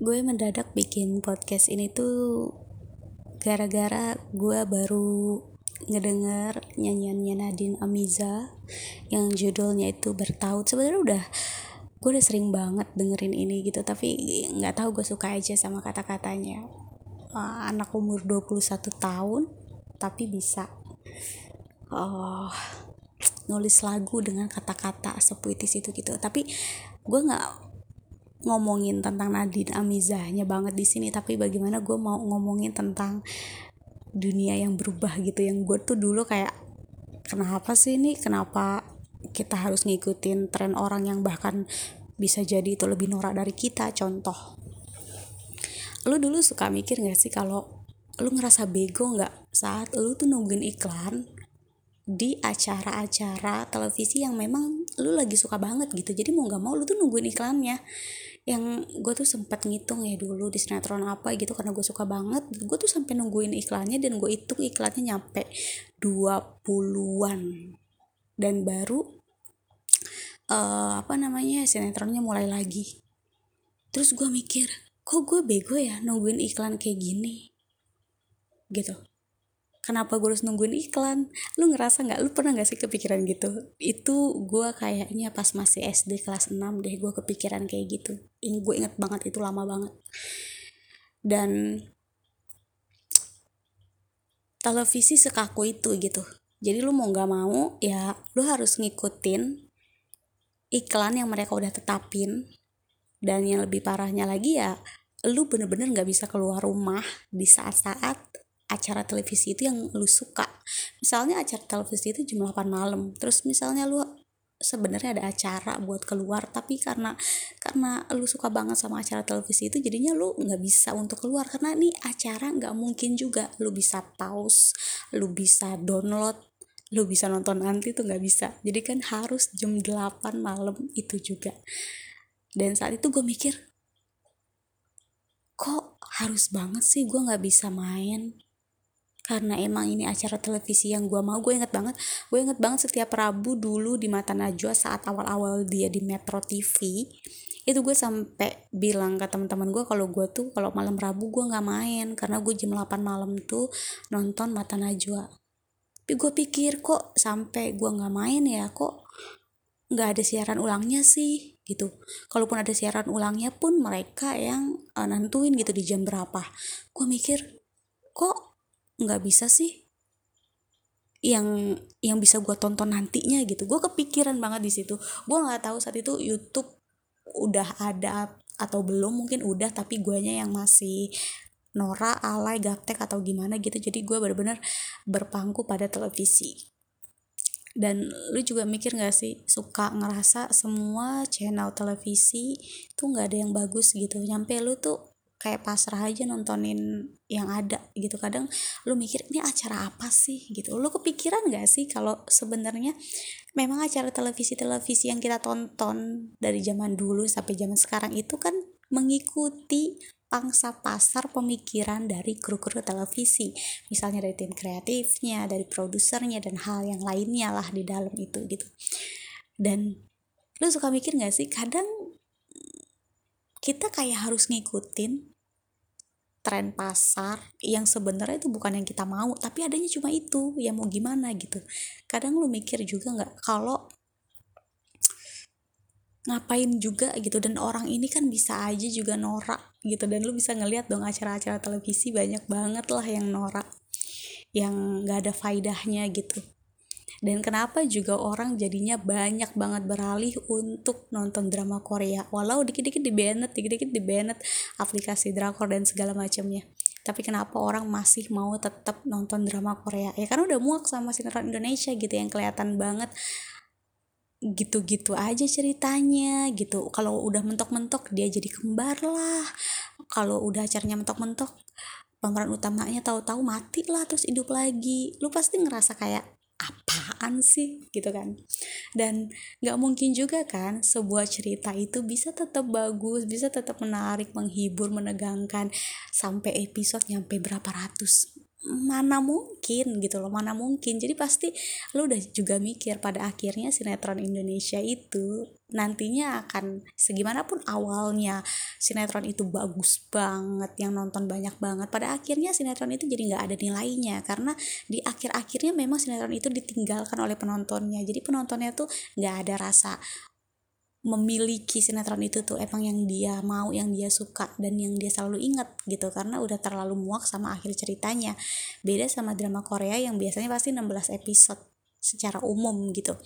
gue mendadak bikin podcast ini tuh gara-gara gue baru ngedenger nyanyiannya Nadine Amiza yang judulnya itu bertaut. Sebenarnya udah gue udah sering banget dengerin ini gitu tapi nggak tahu gue suka aja sama kata-katanya. Uh, anak umur 21 tahun tapi bisa. Uh, nulis lagu dengan kata-kata sepuitis itu gitu. Tapi gue nggak ngomongin tentang Nadine Amizahnya banget di sini tapi bagaimana gue mau ngomongin tentang dunia yang berubah gitu yang gue tuh dulu kayak kenapa sih ini? Kenapa kita harus ngikutin tren orang yang bahkan bisa jadi itu lebih norak dari kita? Contoh lu dulu suka mikir gak sih kalau lu ngerasa bego nggak saat lu tuh nungguin iklan di acara-acara televisi yang memang lu lagi suka banget gitu? Jadi mau nggak mau lu tuh nungguin iklannya yang gue tuh sempat ngitung ya dulu di sinetron apa gitu karena gue suka banget. Gue tuh sampai nungguin iklannya dan gue hitung iklannya nyampe 20-an dan baru uh, apa namanya sinetronnya mulai lagi. Terus gue mikir kok gue bego ya nungguin iklan kayak gini? Gitu kenapa gue harus nungguin iklan? Lu ngerasa nggak? Lu pernah nggak sih kepikiran gitu? Itu gue kayaknya pas masih SD kelas 6 deh gue kepikiran kayak gitu. Ini gue inget banget itu lama banget. Dan televisi sekaku itu gitu. Jadi lu mau nggak mau ya lu harus ngikutin iklan yang mereka udah tetapin. Dan yang lebih parahnya lagi ya lu bener-bener nggak -bener bisa keluar rumah di saat-saat acara televisi itu yang lu suka. Misalnya acara televisi itu jam 8 malam. Terus misalnya lu sebenarnya ada acara buat keluar tapi karena karena lu suka banget sama acara televisi itu jadinya lu nggak bisa untuk keluar. Karena ini acara nggak mungkin juga. Lu bisa pause lu bisa download lu bisa nonton nanti tuh nggak bisa. Jadi kan harus jam 8 malam itu juga. Dan saat itu gue mikir kok harus banget sih? Gue nggak bisa main karena emang ini acara televisi yang gue mau gue inget banget gue inget banget setiap Rabu dulu di Mata Najwa saat awal-awal dia di Metro TV itu gue sampai bilang ke teman-teman gue kalau gue tuh kalau malam Rabu gue nggak main karena gue jam 8 malam tuh nonton Mata Najwa. Tapi gue pikir kok sampai gue nggak main ya? Kok nggak ada siaran ulangnya sih? Gitu. Kalaupun ada siaran ulangnya pun mereka yang uh, nentuin gitu di jam berapa. Gue mikir kok nggak bisa sih yang yang bisa gue tonton nantinya gitu. Gue kepikiran banget di situ. Gue nggak tahu saat itu YouTube udah ada atau belum mungkin udah tapi guanya yang masih Nora, alay, gaptek atau gimana gitu. Jadi gue bener-bener berpangku pada televisi. Dan lu juga mikir gak sih suka ngerasa semua channel televisi tuh nggak ada yang bagus gitu. Nyampe lu tuh kayak pasrah aja nontonin yang ada gitu. Kadang lu mikir ini acara apa sih? Gitu. Lu kepikiran gak sih kalau sebenarnya memang acara televisi-televisi yang kita tonton dari zaman dulu sampai zaman sekarang itu kan mengikuti pangsa pasar pemikiran dari kru-kru televisi. Misalnya dari tim kreatifnya dari produsernya dan hal yang lainnya lah di dalam itu gitu. Dan lu suka mikir gak sih kadang kita kayak harus ngikutin tren pasar yang sebenarnya itu bukan yang kita mau tapi adanya cuma itu ya mau gimana gitu. Kadang lu mikir juga nggak kalau ngapain juga gitu dan orang ini kan bisa aja juga norak gitu dan lu bisa ngeliat dong acara-acara televisi banyak banget lah yang norak yang nggak ada faidahnya gitu dan kenapa juga orang jadinya banyak banget beralih untuk nonton drama Korea? Walau dikit-dikit di banned dikit-dikit di banned aplikasi drakor dan segala macamnya. Tapi kenapa orang masih mau tetap nonton drama Korea? Ya karena udah muak sama sinetron Indonesia gitu yang kelihatan banget gitu-gitu aja ceritanya gitu. Kalau udah mentok-mentok dia jadi kembar lah. Kalau udah acaranya mentok-mentok pemeran utamanya tahu-tahu mati lah terus hidup lagi. Lu pasti ngerasa kayak apaan sih? Gitu kan. Dan nggak mungkin juga kan sebuah cerita itu bisa tetap bagus bisa tetap menarik menghibur menegangkan sampai episode nyampe berapa ratus mana mungkin gitu loh mana mungkin. Jadi pasti lu udah juga mikir pada akhirnya sinetron Indonesia itu nantinya akan segimanapun awalnya sinetron itu bagus banget yang nonton banyak banget pada akhirnya sinetron itu jadi nggak ada nilainya. Karena di akhir-akhirnya memang sinetron itu ditinggalkan oleh penontonnya. Jadi penontonnya tuh nggak ada rasa memiliki sinetron itu tuh emang yang dia mau yang dia suka dan yang dia selalu ingat gitu. Karena udah terlalu muak sama akhir ceritanya. Beda sama drama Korea yang biasanya pasti 16 episode secara umum gitu.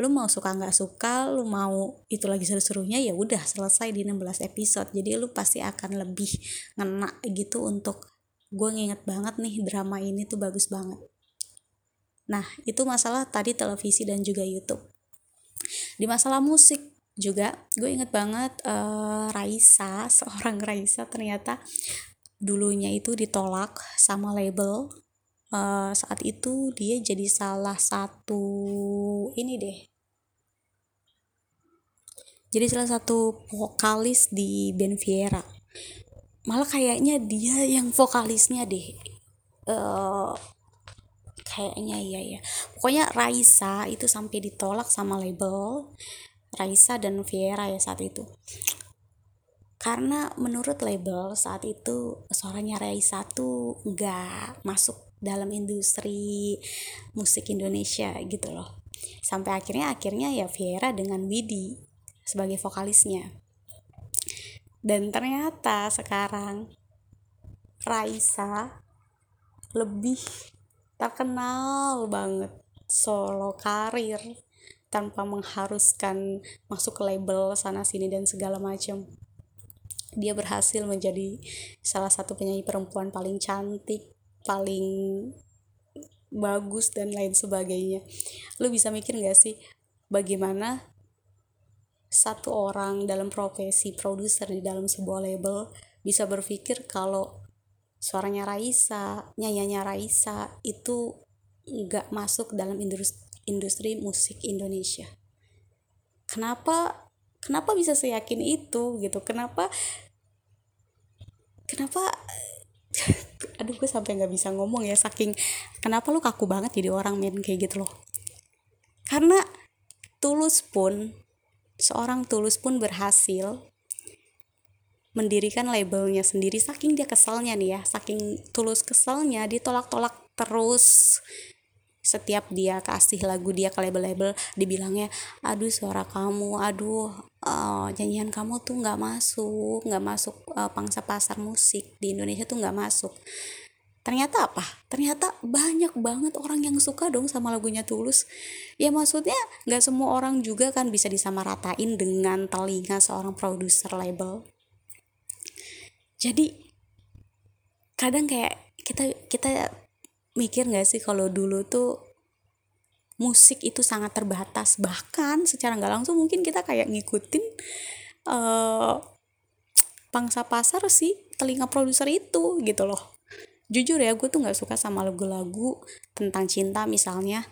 Lu mau suka nggak suka lu mau itu lagi seru-serunya ya udah selesai di 16 episode. Jadi lu pasti akan lebih ngena gitu untuk gue nginget banget nih drama ini tuh bagus banget. Nah itu masalah tadi televisi dan juga YouTube. Di masalah musik juga gue inget banget uh, Raisa seorang Raisa ternyata dulunya itu ditolak sama label. Uh, saat itu dia jadi salah satu ini deh. Jadi salah satu vokalis di band Viera malah kayaknya dia yang vokalisnya deh. Uh, kayaknya iya ya pokoknya Raisa itu sampai ditolak sama label Raisa dan Viera ya saat itu. Karena menurut label saat itu suaranya Raisa tuh nggak masuk dalam industri musik Indonesia gitu loh. Sampai akhirnya akhirnya ya Viera dengan Widi sebagai vokalisnya. Dan ternyata sekarang Raisa lebih terkenal banget solo karir tanpa mengharuskan masuk ke label sana sini dan segala macam dia berhasil menjadi salah satu penyanyi perempuan paling cantik paling bagus dan lain sebagainya. Lu bisa mikir gak sih bagaimana satu orang dalam profesi produser di dalam sebuah label bisa berpikir kalau suaranya Raisa, nyanyinya Raisa itu nggak masuk dalam industri industri musik Indonesia. Kenapa kenapa bisa seyakin itu gitu? Kenapa kenapa aduh gue sampai nggak bisa ngomong ya saking kenapa lu kaku banget jadi orang main kayak gitu loh karena tulus pun seorang tulus pun berhasil mendirikan labelnya sendiri saking dia keselnya nih ya saking tulus keselnya ditolak-tolak terus setiap dia kasih lagu dia ke label-label dibilangnya aduh suara kamu aduh uh, nyanyian kamu tuh nggak masuk nggak masuk uh, pangsa pasar musik di Indonesia tuh nggak masuk. Ternyata apa? Ternyata banyak banget orang yang suka dong sama lagunya Tulus. Ya maksudnya nggak semua orang juga kan bisa disamaratain dengan telinga seorang produser label. Jadi kadang kayak kita kita mikir gak sih kalau dulu tuh musik itu sangat terbatas? Bahkan secara nggak langsung mungkin kita kayak ngikutin uh, pangsa pasar sih telinga produser itu gitu loh. Jujur ya gue tuh nggak suka sama lagu-lagu tentang cinta misalnya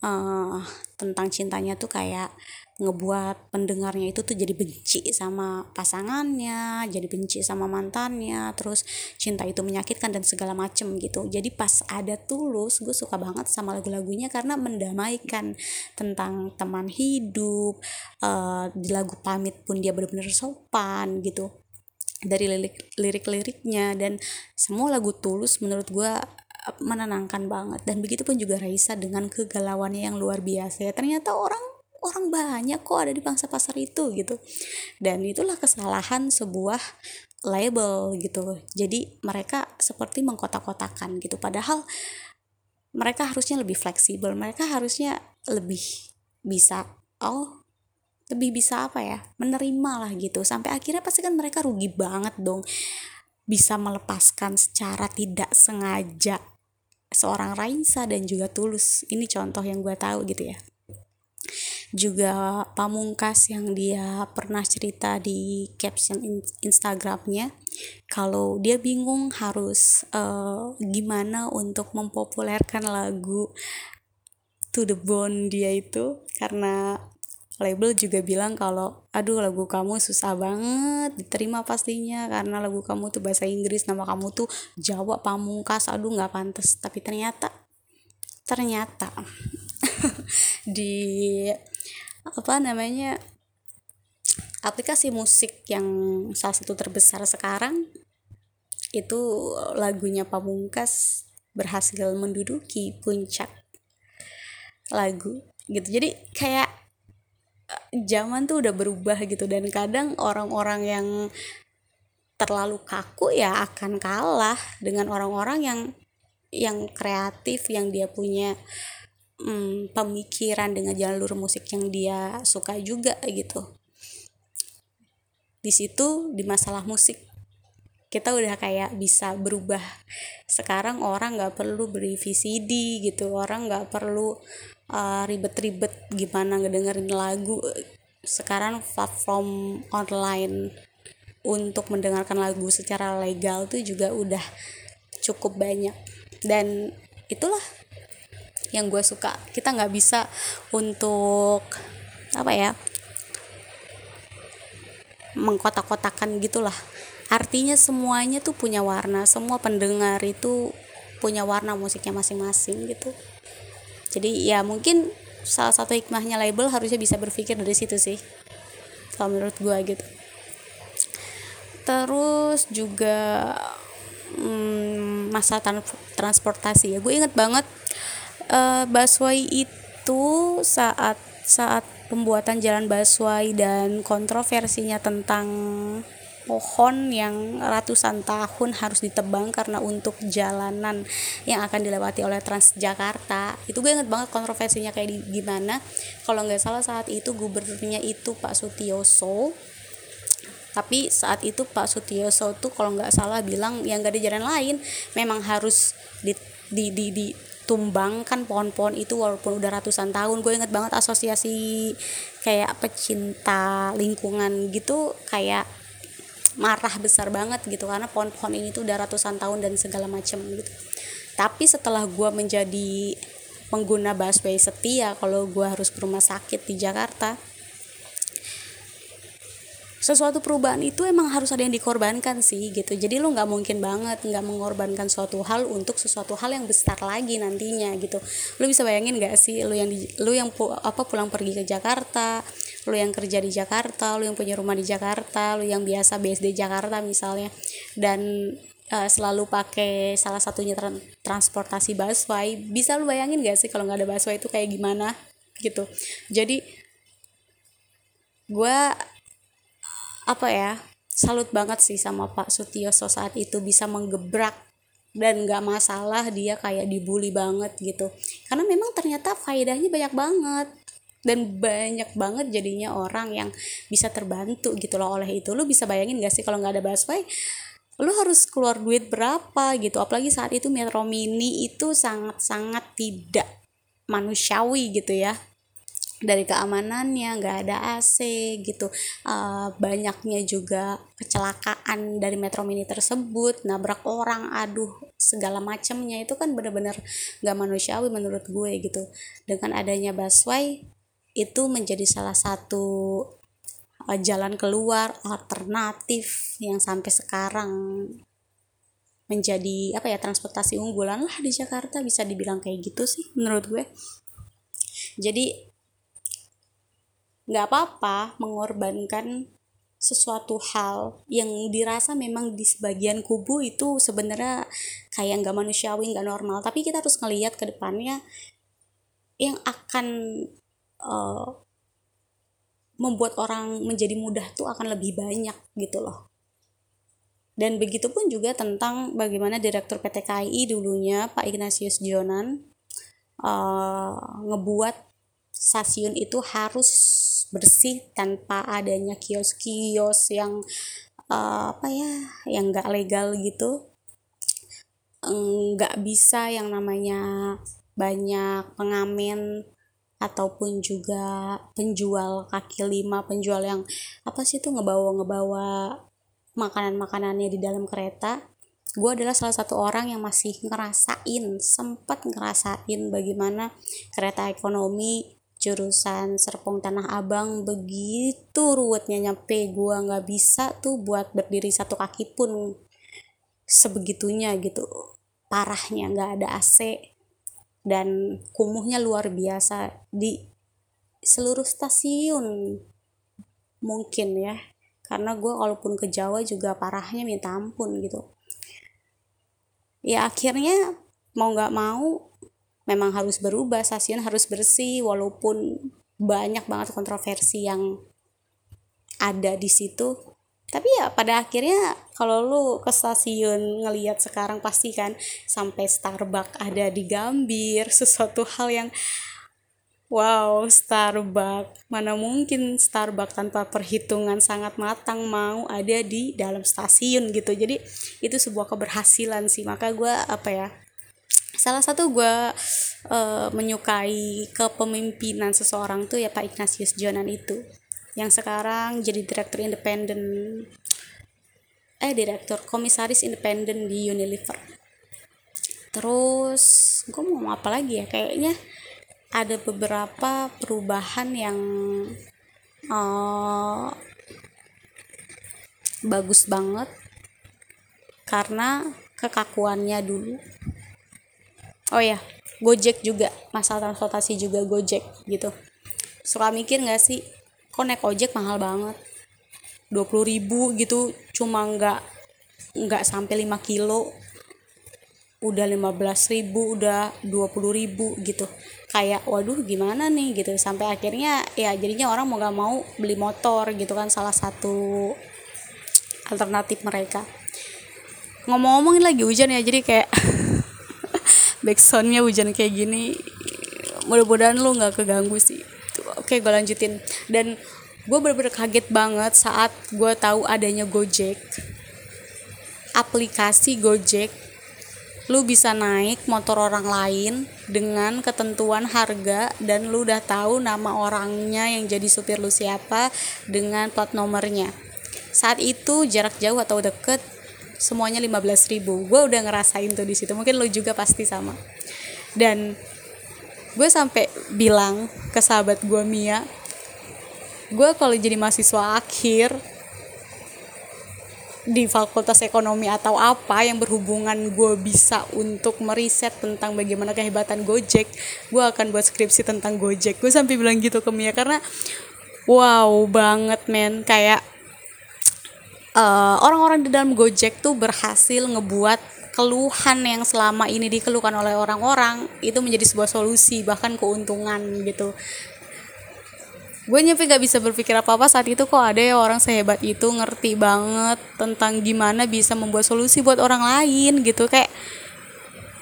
uh, tentang cintanya tuh kayak ngebuat pendengarnya itu tuh jadi benci sama pasangannya, jadi benci sama mantannya, terus cinta itu menyakitkan dan segala macem gitu. Jadi pas ada tulus, gue suka banget sama lagu-lagunya karena mendamaikan tentang teman hidup. Uh, di lagu pamit pun dia benar-benar sopan gitu dari lirik lirik-liriknya dan semua lagu tulus menurut gue eh, menenangkan banget dan begitu pun juga Raisa dengan kegalauannya yang luar biasa ya ternyata orang orang banyak kok ada di pangsa pasar itu gitu. Dan itulah kesalahan sebuah label gitu. Jadi mereka seperti mengkotak-kotakan gitu. Padahal mereka harusnya lebih fleksibel mereka harusnya lebih bisa oh lebih bisa apa ya menerima lah gitu. Sampai akhirnya pasti kan mereka rugi banget dong. Bisa melepaskan secara tidak sengaja seorang Raisa dan juga Tulus. Ini contoh yang gue tahu gitu ya juga pamungkas yang dia pernah cerita di caption Instagramnya. Kalau dia bingung harus uh, gimana untuk mempopulerkan lagu To The Bone dia itu karena label juga bilang kalau aduh lagu kamu susah banget diterima pastinya karena lagu kamu tuh bahasa Inggris nama kamu tuh Jawa Pamungkas aduh nggak pantas. Tapi ternyata ternyata di apa namanya? Aplikasi musik yang salah satu terbesar sekarang itu lagunya Pamungkas berhasil menduduki puncak. Lagu gitu. Jadi kayak zaman tuh udah berubah gitu dan kadang orang-orang yang terlalu kaku ya akan kalah dengan orang-orang yang yang kreatif yang dia punya hmm, pemikiran dengan jalur musik yang dia suka juga gitu. Di situ di masalah musik kita udah kayak bisa berubah. Sekarang orang nggak perlu beri VCD gitu orang nggak perlu uh, ribet-ribet gimana ngedengerin lagu. Sekarang platform online untuk mendengarkan lagu secara legal tuh juga udah cukup banyak. Dan itulah yang gue suka. Kita nggak bisa untuk apa ya mengkotak-kotakan gitulah. Artinya semuanya tuh punya warna semua pendengar itu punya warna musiknya masing-masing gitu. Jadi ya mungkin salah satu hikmahnya label harusnya bisa berpikir dari situ sih kalau menurut gue gitu. Terus juga hmm, masa transportasi ya. Gue inget banget uh, busway itu saat saat pembuatan jalan busway dan kontroversinya tentang pohon yang ratusan tahun harus ditebang karena untuk jalanan yang akan dilewati oleh Transjakarta. Itu gue inget banget kontroversinya kayak di, gimana. Kalau nggak salah saat itu gubernurnya itu Pak Sutioso. Tapi saat itu Pak Sutioso tuh kalau nggak salah bilang yang gak ada jalan lain. Memang harus di, di, di, di tumbangkan pohon-pohon itu walaupun udah ratusan tahun. Gue inget banget asosiasi kayak pecinta lingkungan gitu kayak marah besar banget gitu karena pohon-pohon ini tuh udah ratusan tahun dan segala macam gitu. Tapi setelah gue menjadi pengguna busway setia kalau gue harus ke rumah sakit di Jakarta sesuatu perubahan itu emang harus ada yang dikorbankan sih gitu. Jadi lu nggak mungkin banget nggak mengorbankan suatu hal untuk sesuatu hal yang besar lagi nantinya gitu. Lu bisa bayangin gak sih lu yang di, lu yang pu, apa pulang pergi ke Jakarta lu yang kerja di Jakarta lu yang punya rumah di Jakarta lu yang biasa BSD Jakarta misalnya dan uh, selalu pakai salah satunya tra transportasi busway. Bisa lu bayangin gak sih kalau nggak ada busway itu kayak gimana gitu. Jadi gue apa ya salut banget sih sama Pak Sutioso saat itu bisa menggebrak dan gak masalah dia kayak dibully banget gitu. Karena memang ternyata faedahnya banyak banget dan banyak banget jadinya orang yang bisa terbantu gitu loh. Oleh itu lu bisa bayangin gak sih kalau nggak ada busway lu harus keluar duit berapa gitu. Apalagi saat itu Metro Mini itu sangat-sangat tidak manusiawi gitu ya dari keamanannya nggak ada AC gitu. Uh, banyaknya juga kecelakaan dari Metro Mini tersebut nabrak orang aduh segala macamnya. Itu kan bener-bener nggak manusiawi menurut gue gitu. Dengan adanya busway itu menjadi salah satu uh, jalan keluar alternatif yang sampai sekarang menjadi apa ya transportasi unggulan lah di Jakarta bisa dibilang kayak gitu sih menurut gue. Jadi nggak apa-apa mengorbankan sesuatu hal yang dirasa memang di sebagian kubu itu sebenarnya kayak nggak manusiawi nggak normal. Tapi kita harus ngelihat ke depannya yang akan uh, membuat orang menjadi mudah tuh akan lebih banyak gitu loh. Dan begitu pun juga tentang bagaimana direktur PT KAI dulunya Pak Ignatius Jonan uh, ngebuat stasiun itu harus bersih tanpa adanya kios-kios yang uh, apa ya yang nggak legal gitu. Nggak bisa yang namanya banyak pengamen ataupun juga penjual kaki lima penjual yang apa sih tuh ngebawa ngebawa makanan makanannya di dalam kereta. Gue adalah salah satu orang yang masih ngerasain sempat ngerasain bagaimana kereta ekonomi jurusan Serpong Tanah Abang begitu ruwetnya nyampe gua nggak bisa tuh buat berdiri satu kaki pun sebegitunya gitu. Parahnya nggak ada AC dan kumuhnya luar biasa di seluruh stasiun mungkin ya. Karena gue kalaupun ke Jawa juga parahnya minta ampun gitu. Ya akhirnya mau nggak mau memang harus berubah stasiun harus bersih walaupun banyak banget kontroversi yang ada di situ. Tapi ya pada akhirnya kalau lu ke stasiun ngelihat sekarang pasti kan sampai Starbucks ada di Gambir sesuatu hal yang wow Starbucks. Mana mungkin Starbucks tanpa perhitungan sangat matang mau ada di dalam stasiun gitu. Jadi itu sebuah keberhasilan sih. Maka gue apa ya salah satu gue uh, menyukai kepemimpinan seseorang tuh ya Pak Ignatius Jonan itu. Yang sekarang jadi direktur independen eh direktur komisaris independen di Unilever. Terus gue mau apa lagi ya? Kayaknya ada beberapa perubahan yang uh, bagus banget karena kekakuannya dulu oh ya Gojek juga masalah transportasi juga Gojek gitu. Suka mikir nggak sih kok naik ojek mahal banget? 20 ribu gitu cuma nggak nggak sampai 5 kilo. Udah 15 ribu udah 20 ribu gitu. Kayak waduh gimana nih gitu. Sampai akhirnya ya jadinya orang mau gak mau beli motor gitu kan salah satu alternatif mereka. Ngomong-ngomongin lagi hujan ya jadi kayak backsoundnya hujan kayak gini mudah-mudahan lu nggak keganggu sih. Oke gue lanjutin. Dan gue bener-bener kaget banget saat gue tahu adanya Gojek. Aplikasi Gojek lu bisa naik motor orang lain dengan ketentuan harga dan lu udah tahu nama orangnya yang jadi supir lu siapa dengan plat nomornya. Saat itu jarak jauh atau deket semuanya 15 ribu. Gue udah ngerasain tuh di situ. Mungkin lo juga pasti sama. Dan gue sampai bilang ke sahabat gue Mia gue kalau jadi mahasiswa akhir di fakultas ekonomi atau apa yang berhubungan gue bisa untuk meriset tentang bagaimana kehebatan Gojek gue akan buat skripsi tentang Gojek. Gue sampai bilang gitu ke Mia karena wow banget men. Kayak uh, orang-orang di dalam Gojek tuh berhasil ngebuat keluhan yang selama ini dikeluhkan oleh orang-orang itu menjadi sebuah solusi bahkan keuntungan gitu. Gue nyampe gak bisa berpikir apa-apa saat itu kok ada ya orang sehebat itu ngerti banget tentang gimana bisa membuat solusi buat orang lain gitu. Kayak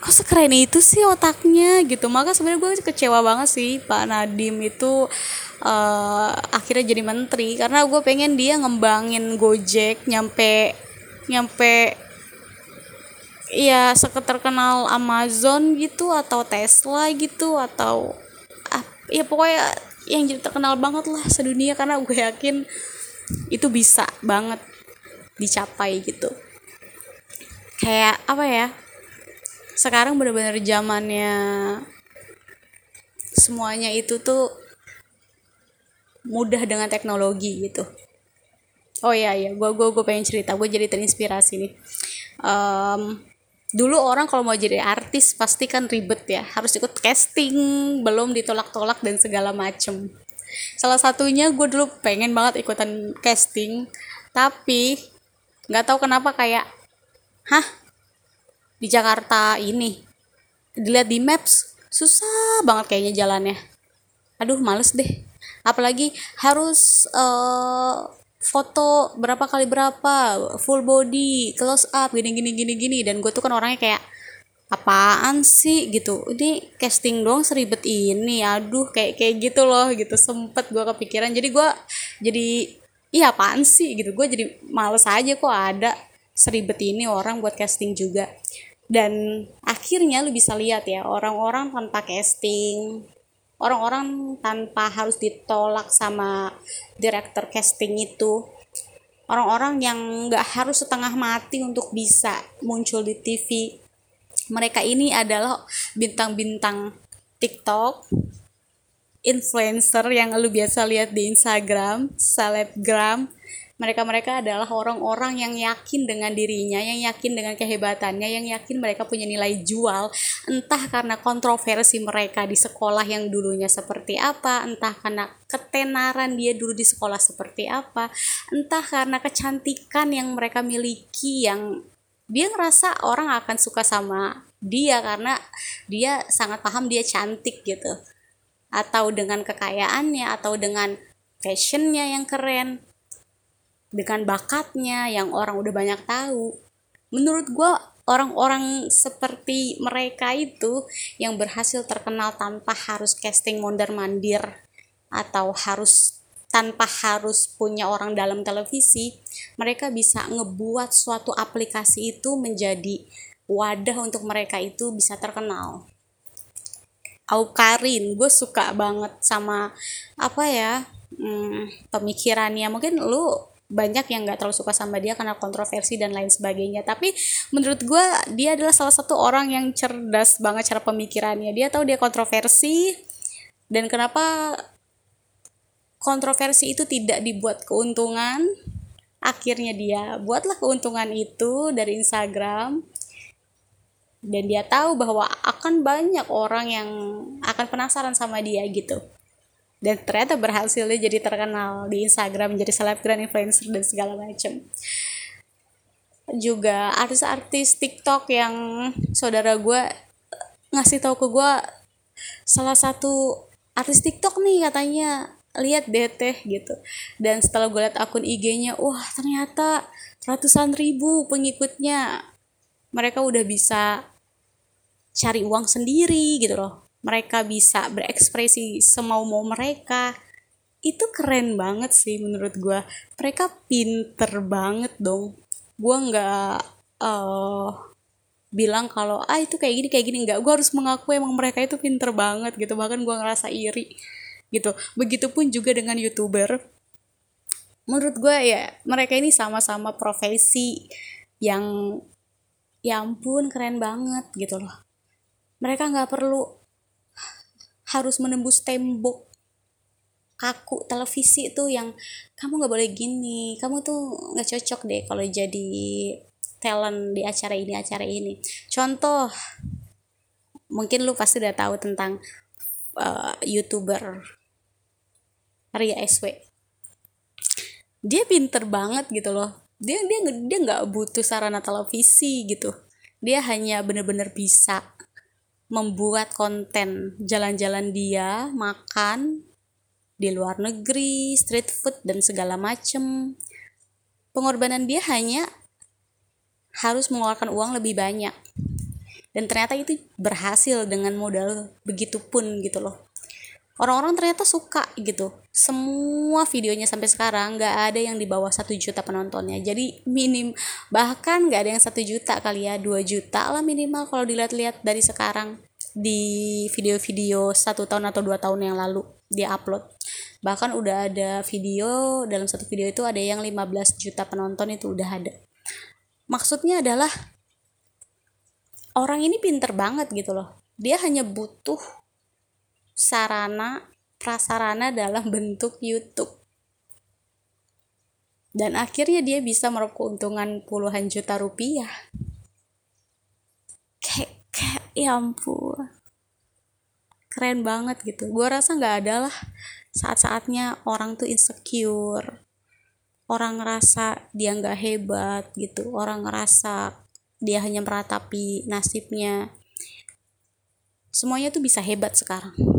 kok sekeren itu sih otaknya? gitu. Maka sebenarnya gue kecewa banget sih Pak Nadim itu uh, akhirnya jadi menteri. Karena gue pengen dia ngembangin Gojek nyampe nyampe ya seketerkenal Amazon gitu atau Tesla gitu atau ah, ya pokoknya yang jadi terkenal banget lah sedunia. Karena gue yakin itu bisa banget dicapai gitu. Kayak apa ya? Sekarang bener-bener zamannya semuanya itu tuh mudah dengan teknologi gitu. Oh iya iya. Gue gue gue pengen cerita. Gue jadi terinspirasi nih. Um, dulu orang kalau mau jadi artis pasti kan ribet ya. Harus ikut casting belum ditolak-tolak dan segala macem. Salah satunya gue dulu pengen banget ikutan casting tapi nggak tahu kenapa kayak hah? Di Jakarta ini? Dilihat di maps susah banget kayaknya jalannya. Aduh males deh apalagi harus uh, foto berapa kali berapa full body close up gini gini gini gini. Dan gue tuh kan orangnya kayak apaan sih? gitu. Ini casting doang seribet ini. Aduh kayak kayak gitu loh gitu. Sempet gue kepikiran. Jadi gue jadi iya apaan sih? gitu. Gue jadi males aja kok ada seribet ini orang buat casting juga. Dan akhirnya lu bisa lihat ya orang-orang tanpa casting orang-orang tanpa harus ditolak sama direktur casting itu. Orang-orang yang nggak harus setengah mati untuk bisa muncul di TV mereka ini adalah bintang-bintang TikTok influencer yang lu biasa lihat di Instagram, selebgram, mereka-mereka adalah orang-orang yang yakin dengan dirinya, yang yakin dengan kehebatannya, yang yakin mereka punya nilai jual, entah karena kontroversi mereka di sekolah yang dulunya seperti apa, entah karena ketenaran dia dulu di sekolah seperti apa, entah karena kecantikan yang mereka miliki yang dia ngerasa orang akan suka sama dia karena dia sangat paham dia cantik gitu. Atau dengan kekayaannya atau dengan fashionnya yang keren dengan bakatnya yang orang udah banyak tahu. Menurut gue orang-orang seperti mereka itu yang berhasil terkenal tanpa harus casting mondar mandir atau harus tanpa harus punya orang dalam televisi mereka bisa ngebuat suatu aplikasi itu menjadi wadah untuk mereka itu bisa terkenal. Aukarin gue suka banget sama apa ya hmm, pemikirannya. Mungkin lu banyak yang nggak terlalu suka sama dia karena kontroversi dan lain sebagainya. Tapi menurut gue dia adalah salah satu orang yang cerdas banget cara pemikirannya. Dia tahu dia kontroversi dan kenapa kontroversi itu tidak dibuat keuntungan? Akhirnya dia buatlah keuntungan itu dari Instagram dan dia tahu bahwa akan banyak orang yang akan penasaran sama dia gitu dan ternyata berhasil dia jadi terkenal di Instagram menjadi selebgram influencer dan segala macam juga artis-artis TikTok yang saudara gue ngasih tahu ke gue salah satu artis TikTok nih katanya lihat deh teh gitu. Dan setelah gue lihat akun IG-nya wah ternyata ratusan ribu pengikutnya. Mereka udah bisa cari uang sendiri gitu loh mereka bisa berekspresi semau-mau mereka. Itu keren banget sih menurut gue mereka pinter banget dong. Gue nggak uh, bilang kalau ah itu kayak gini kayak gini. Nggak gue harus mengaku emang mereka itu pinter banget gitu. Bahkan gue ngerasa iri gitu. Begitupun juga dengan youtuber. Menurut gue ya mereka ini sama-sama profesi yang ya ampun keren banget gitu loh. Mereka nggak perlu harus menembus tembok kaku televisi itu yang kamu nggak boleh gini kamu tuh nggak cocok deh kalau jadi talent di acara ini acara ini. Contoh mungkin lu pasti udah tahu tentang uh, youtuber Ria SW dia pinter banget gitu loh. Dia dia dia nggak butuh sarana televisi gitu. Dia hanya bener-bener bisa membuat konten jalan-jalan dia makan di luar negeri street food dan segala macem. Pengorbanan dia hanya harus mengeluarkan uang lebih banyak. Dan ternyata itu berhasil dengan modal begitu pun gitu loh orang-orang ternyata suka gitu. Semua videonya sampai sekarang nggak ada yang di bawah satu juta penontonnya. Jadi minim bahkan nggak ada yang satu juta kali ya dua juta lah minimal kalau dilihat-lihat dari sekarang di video-video satu tahun atau dua tahun yang lalu dia upload. Bahkan udah ada video dalam satu video itu ada yang 15 juta penonton itu udah ada. Maksudnya adalah orang ini pinter banget gitu loh. Dia hanya butuh sarana prasarana dalam bentuk YouTube. Dan akhirnya dia bisa meraup keuntungan puluhan juta rupiah. Kayak, kayak ya ampun. Keren banget gitu. Gue rasa nggak ada lah saat-saatnya orang tuh insecure. Orang ngerasa dia nggak hebat gitu. Orang ngerasa dia hanya meratapi nasibnya. Semuanya tuh bisa hebat sekarang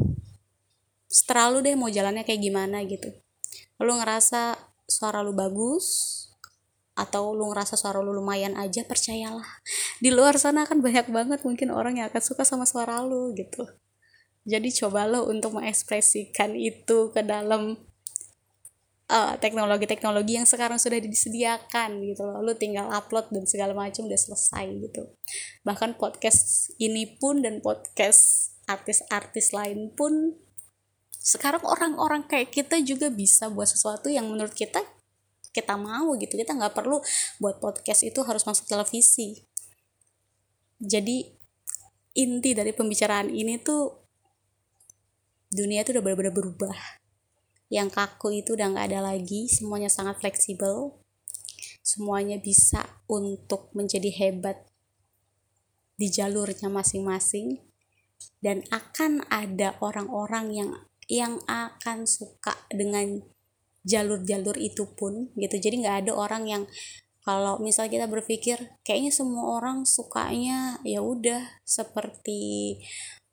setelah lu deh mau jalannya kayak gimana gitu lu ngerasa suara lu bagus atau lu ngerasa suara lu lumayan aja percayalah di luar sana kan banyak banget mungkin orang yang akan suka sama suara lu gitu jadi coba lo untuk mengekspresikan itu ke dalam uh, teknologi-teknologi yang sekarang sudah disediakan gitu loh. Lu tinggal upload dan segala macam udah selesai gitu. Bahkan podcast ini pun dan podcast artis-artis lain pun sekarang orang-orang kayak kita juga bisa buat sesuatu yang menurut kita kita mau gitu. Kita nggak perlu buat podcast itu harus masuk televisi. Jadi inti dari pembicaraan ini tuh dunia itu udah benar-benar berubah. Yang kaku itu udah nggak ada lagi semuanya sangat fleksibel. Semuanya bisa untuk menjadi hebat di jalurnya masing-masing. Dan akan ada orang-orang yang yang akan suka dengan jalur-jalur itu pun gitu. Jadi nggak ada orang yang kalau misalnya kita berpikir kayaknya semua orang sukanya ya udah seperti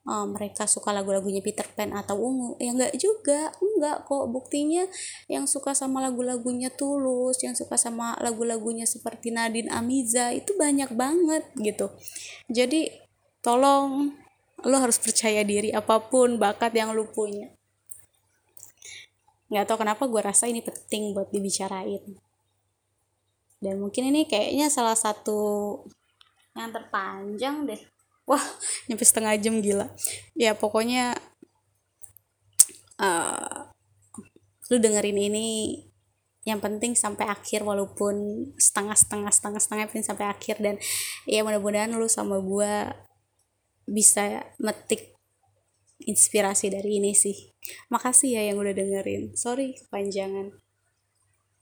uh, mereka suka lagu-lagunya Peter Pan atau Ungu. Ya enggak juga enggak kok. Buktinya yang suka sama lagu-lagunya Tulus yang suka sama lagu-lagunya seperti Nadine Amiza itu banyak banget gitu. Jadi tolong lo harus percaya diri apa pun bakat yang lo punya nggak tahu kenapa gue rasa ini penting buat dibicarain. Dan mungkin ini kayaknya salah satu yang terpanjang deh. Wah nyampe setengah jam gila. Ya pokoknya uh, lu dengerin ini yang penting sampai akhir walaupun setengah setengah setengah setengah penting sampai akhir. Dan ya mudah-mudahan lu sama gue bisa metik inspirasi dari ini sih. Makasih ya yang udah dengerin. Sorry kepanjangan